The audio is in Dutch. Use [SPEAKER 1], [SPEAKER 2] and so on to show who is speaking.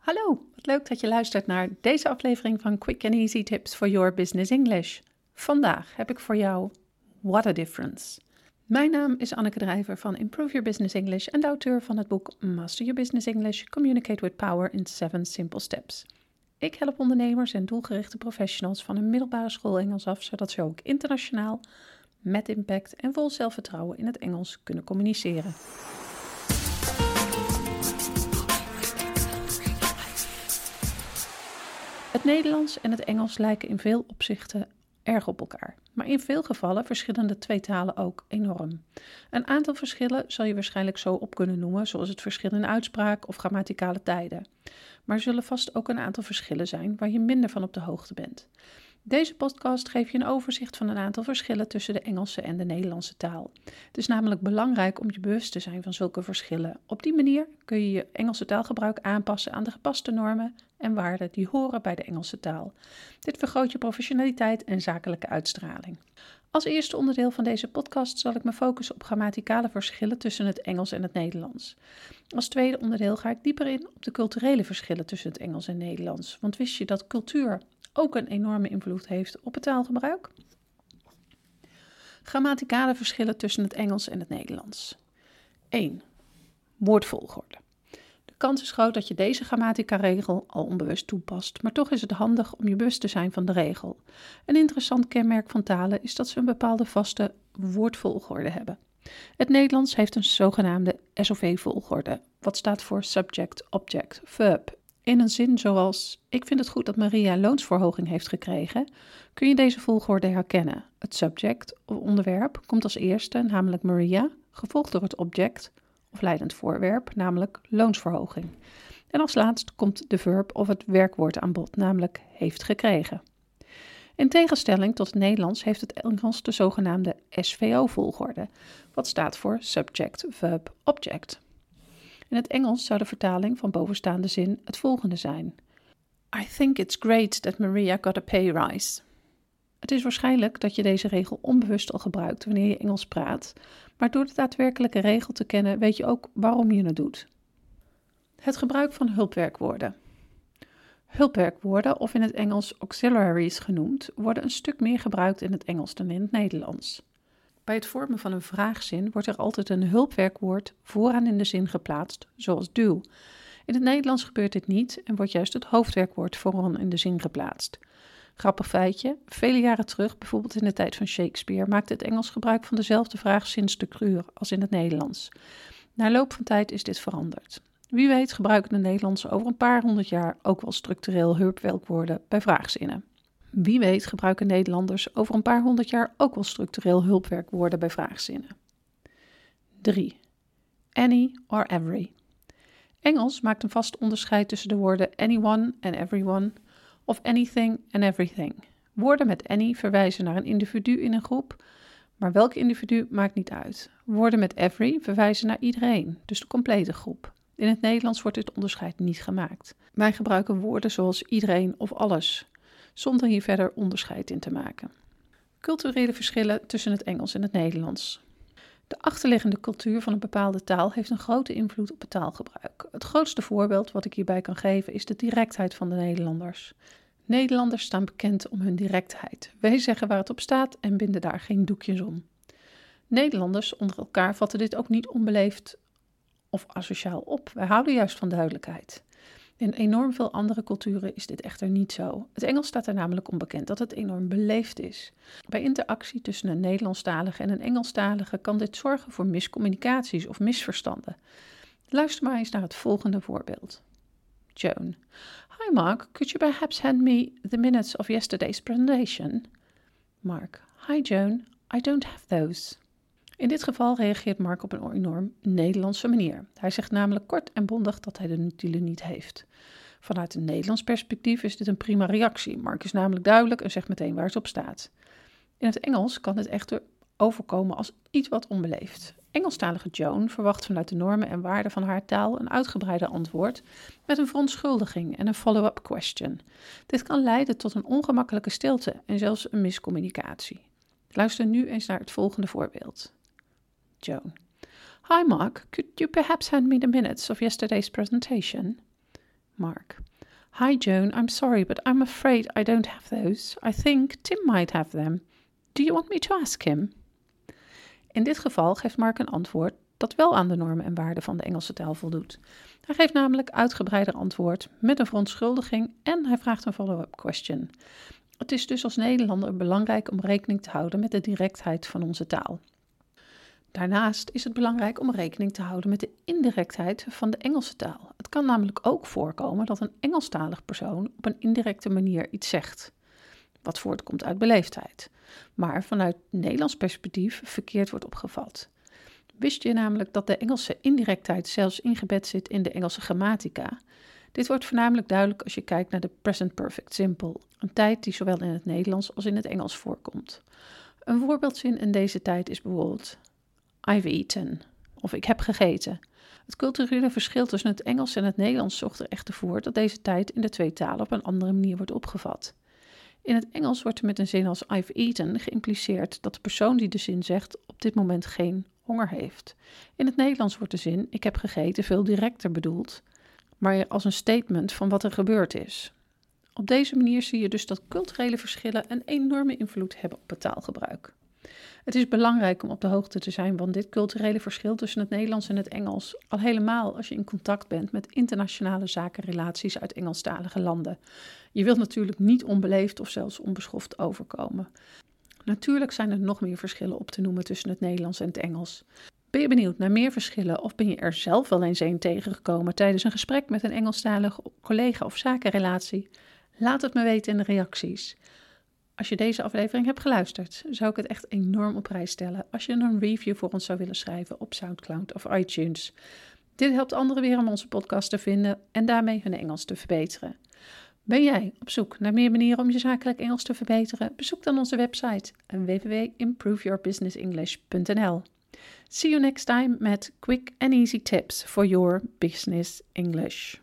[SPEAKER 1] Hallo, wat leuk dat je luistert naar deze aflevering van Quick and Easy Tips for Your Business English. Vandaag heb ik voor jou What a Difference. Mijn naam is Anneke Drijver van Improve Your Business English en de auteur van het boek Master Your Business English: Communicate with Power in 7 Simple Steps. Ik help ondernemers en doelgerichte professionals van een middelbare school Engels af, zodat ze ook internationaal, met impact en vol zelfvertrouwen in het Engels kunnen communiceren. Nederlands en het Engels lijken in veel opzichten erg op elkaar, maar in veel gevallen verschillen de twee talen ook enorm. Een aantal verschillen zal je waarschijnlijk zo op kunnen noemen, zoals het verschil in uitspraak of grammaticale tijden. Maar er zullen vast ook een aantal verschillen zijn waar je minder van op de hoogte bent. Deze podcast geeft je een overzicht van een aantal verschillen tussen de Engelse en de Nederlandse taal. Het is namelijk belangrijk om je bewust te zijn van zulke verschillen. Op die manier kun je je Engelse taalgebruik aanpassen aan de gepaste normen en waarden die horen bij de Engelse taal. Dit vergroot je professionaliteit en zakelijke uitstraling. Als eerste onderdeel van deze podcast zal ik me focussen op grammaticale verschillen tussen het Engels en het Nederlands. Als tweede onderdeel ga ik dieper in op de culturele verschillen tussen het Engels en Nederlands. Want wist je dat cultuur ook een enorme invloed heeft op het taalgebruik? Grammaticale verschillen tussen het Engels en het Nederlands. 1. Woordvolgorde kans is groot dat je deze grammatica-regel al onbewust toepast, maar toch is het handig om je bewust te zijn van de regel. Een interessant kenmerk van talen is dat ze een bepaalde vaste woordvolgorde hebben. Het Nederlands heeft een zogenaamde SOV-volgorde, wat staat voor subject, object, verb. In een zin zoals: Ik vind het goed dat Maria loonsverhoging heeft gekregen, kun je deze volgorde herkennen. Het subject of onderwerp komt als eerste, namelijk Maria, gevolgd door het object, of leidend voorwerp, namelijk loonsverhoging. En als laatst komt de verb of het werkwoord aan bod, namelijk heeft gekregen. In tegenstelling tot het Nederlands heeft het Engels de zogenaamde SVO-volgorde, wat staat voor Subject, Verb, Object. In het Engels zou de vertaling van bovenstaande zin het volgende zijn: I think it's great that Maria got a pay rise. Het is waarschijnlijk dat je deze regel onbewust al gebruikt wanneer je Engels praat, maar door de daadwerkelijke regel te kennen weet je ook waarom je het doet. Het gebruik van hulpwerkwoorden. Hulpwerkwoorden, of in het Engels auxiliaries genoemd, worden een stuk meer gebruikt in het Engels dan in het Nederlands. Bij het vormen van een vraagzin wordt er altijd een hulpwerkwoord vooraan in de zin geplaatst, zoals do. In het Nederlands gebeurt dit niet en wordt juist het hoofdwerkwoord vooraan in de zin geplaatst. Grappig feitje, vele jaren terug, bijvoorbeeld in de tijd van Shakespeare, maakte het Engels gebruik van dezelfde vraagzinstructuur als in het Nederlands. Na loop van tijd is dit veranderd. Wie weet gebruiken de Nederlanders over een paar honderd jaar ook wel structureel hulpwerkwoorden bij vraagzinnen. Wie weet gebruiken Nederlanders over een paar honderd jaar ook wel structureel hulpwerkwoorden bij vraagzinnen. 3. Any or every. Engels maakt een vast onderscheid tussen de woorden anyone en everyone of anything and everything. Woorden met any verwijzen naar een individu in een groep, maar welk individu maakt niet uit. Woorden met every verwijzen naar iedereen, dus de complete groep. In het Nederlands wordt dit onderscheid niet gemaakt. Wij gebruiken woorden zoals iedereen of alles, zonder hier verder onderscheid in te maken. Culturele verschillen tussen het Engels en het Nederlands. De achterliggende cultuur van een bepaalde taal heeft een grote invloed op het taalgebruik. Het grootste voorbeeld wat ik hierbij kan geven is de directheid van de Nederlanders. Nederlanders staan bekend om hun directheid. Wij zeggen waar het op staat en binden daar geen doekjes om. Nederlanders onder elkaar vatten dit ook niet onbeleefd of asociaal op. Wij houden juist van duidelijkheid. In enorm veel andere culturen is dit echter niet zo. Het Engels staat er namelijk onbekend dat het enorm beleefd is. Bij interactie tussen een Nederlandstalige en een Engelstalige kan dit zorgen voor miscommunicaties of misverstanden. Luister maar eens naar het volgende voorbeeld. Joan. Hi, Mark. Could you perhaps hand me the minutes of yesterday's presentation? Mark. Hi, Joan. I don't have those. In dit geval reageert Mark op een enorm Nederlandse manier. Hij zegt namelijk kort en bondig dat hij de notulen niet heeft. Vanuit een Nederlands perspectief is dit een prima reactie. Mark is namelijk duidelijk en zegt meteen waar het op staat. In het Engels kan dit echter overkomen als iets wat onbeleefd. Engelstalige Joan verwacht vanuit de normen en waarden van haar taal een uitgebreide antwoord met een verontschuldiging en een follow-up question. Dit kan leiden tot een ongemakkelijke stilte en zelfs een miscommunicatie. Luister nu eens naar het volgende voorbeeld. Joan. Hi Mark, could you perhaps hand me the minutes of yesterday's presentation? Mark. Hi Joan, I'm sorry, but I'm afraid I don't have those. I think Tim might have them. Do you want me to ask him? In dit geval geeft Mark een antwoord dat wel aan de normen en waarden van de Engelse taal voldoet. Hij geeft namelijk uitgebreider antwoord met een verontschuldiging en hij vraagt een follow-up question. Het is dus als Nederlander belangrijk om rekening te houden met de directheid van onze taal. Daarnaast is het belangrijk om rekening te houden met de indirectheid van de Engelse taal. Het kan namelijk ook voorkomen dat een Engelstalig persoon op een indirecte manier iets zegt, wat voortkomt uit beleefdheid, maar vanuit Nederlands perspectief verkeerd wordt opgevat. Wist je namelijk dat de Engelse indirectheid zelfs ingebed zit in de Engelse grammatica? Dit wordt voornamelijk duidelijk als je kijkt naar de present perfect simple, een tijd die zowel in het Nederlands als in het Engels voorkomt. Een voorbeeldzin in deze tijd is bijvoorbeeld I've eaten of ik heb gegeten. Het culturele verschil tussen het Engels en het Nederlands zorgt er echter voor dat deze tijd in de twee talen op een andere manier wordt opgevat. In het Engels wordt er met een zin als I've eaten geïmpliceerd dat de persoon die de zin zegt op dit moment geen honger heeft. In het Nederlands wordt de zin ik heb gegeten veel directer bedoeld, maar als een statement van wat er gebeurd is. Op deze manier zie je dus dat culturele verschillen een enorme invloed hebben op het taalgebruik. Het is belangrijk om op de hoogte te zijn van dit culturele verschil tussen het Nederlands en het Engels, al helemaal als je in contact bent met internationale zakenrelaties uit Engelstalige landen. Je wilt natuurlijk niet onbeleefd of zelfs onbeschoft overkomen. Natuurlijk zijn er nog meer verschillen op te noemen tussen het Nederlands en het Engels. Ben je benieuwd naar meer verschillen of ben je er zelf wel eens een tegengekomen tijdens een gesprek met een Engelstalige collega of zakenrelatie? Laat het me weten in de reacties. Als je deze aflevering hebt geluisterd, zou ik het echt enorm op prijs stellen als je een review voor ons zou willen schrijven op SoundCloud of iTunes. Dit helpt anderen weer om onze podcast te vinden en daarmee hun Engels te verbeteren. Ben jij op zoek naar meer manieren om je zakelijk Engels te verbeteren? Bezoek dan onze website www.improveyourbusinessenglish.nl. See you next time met quick and easy tips for your business English.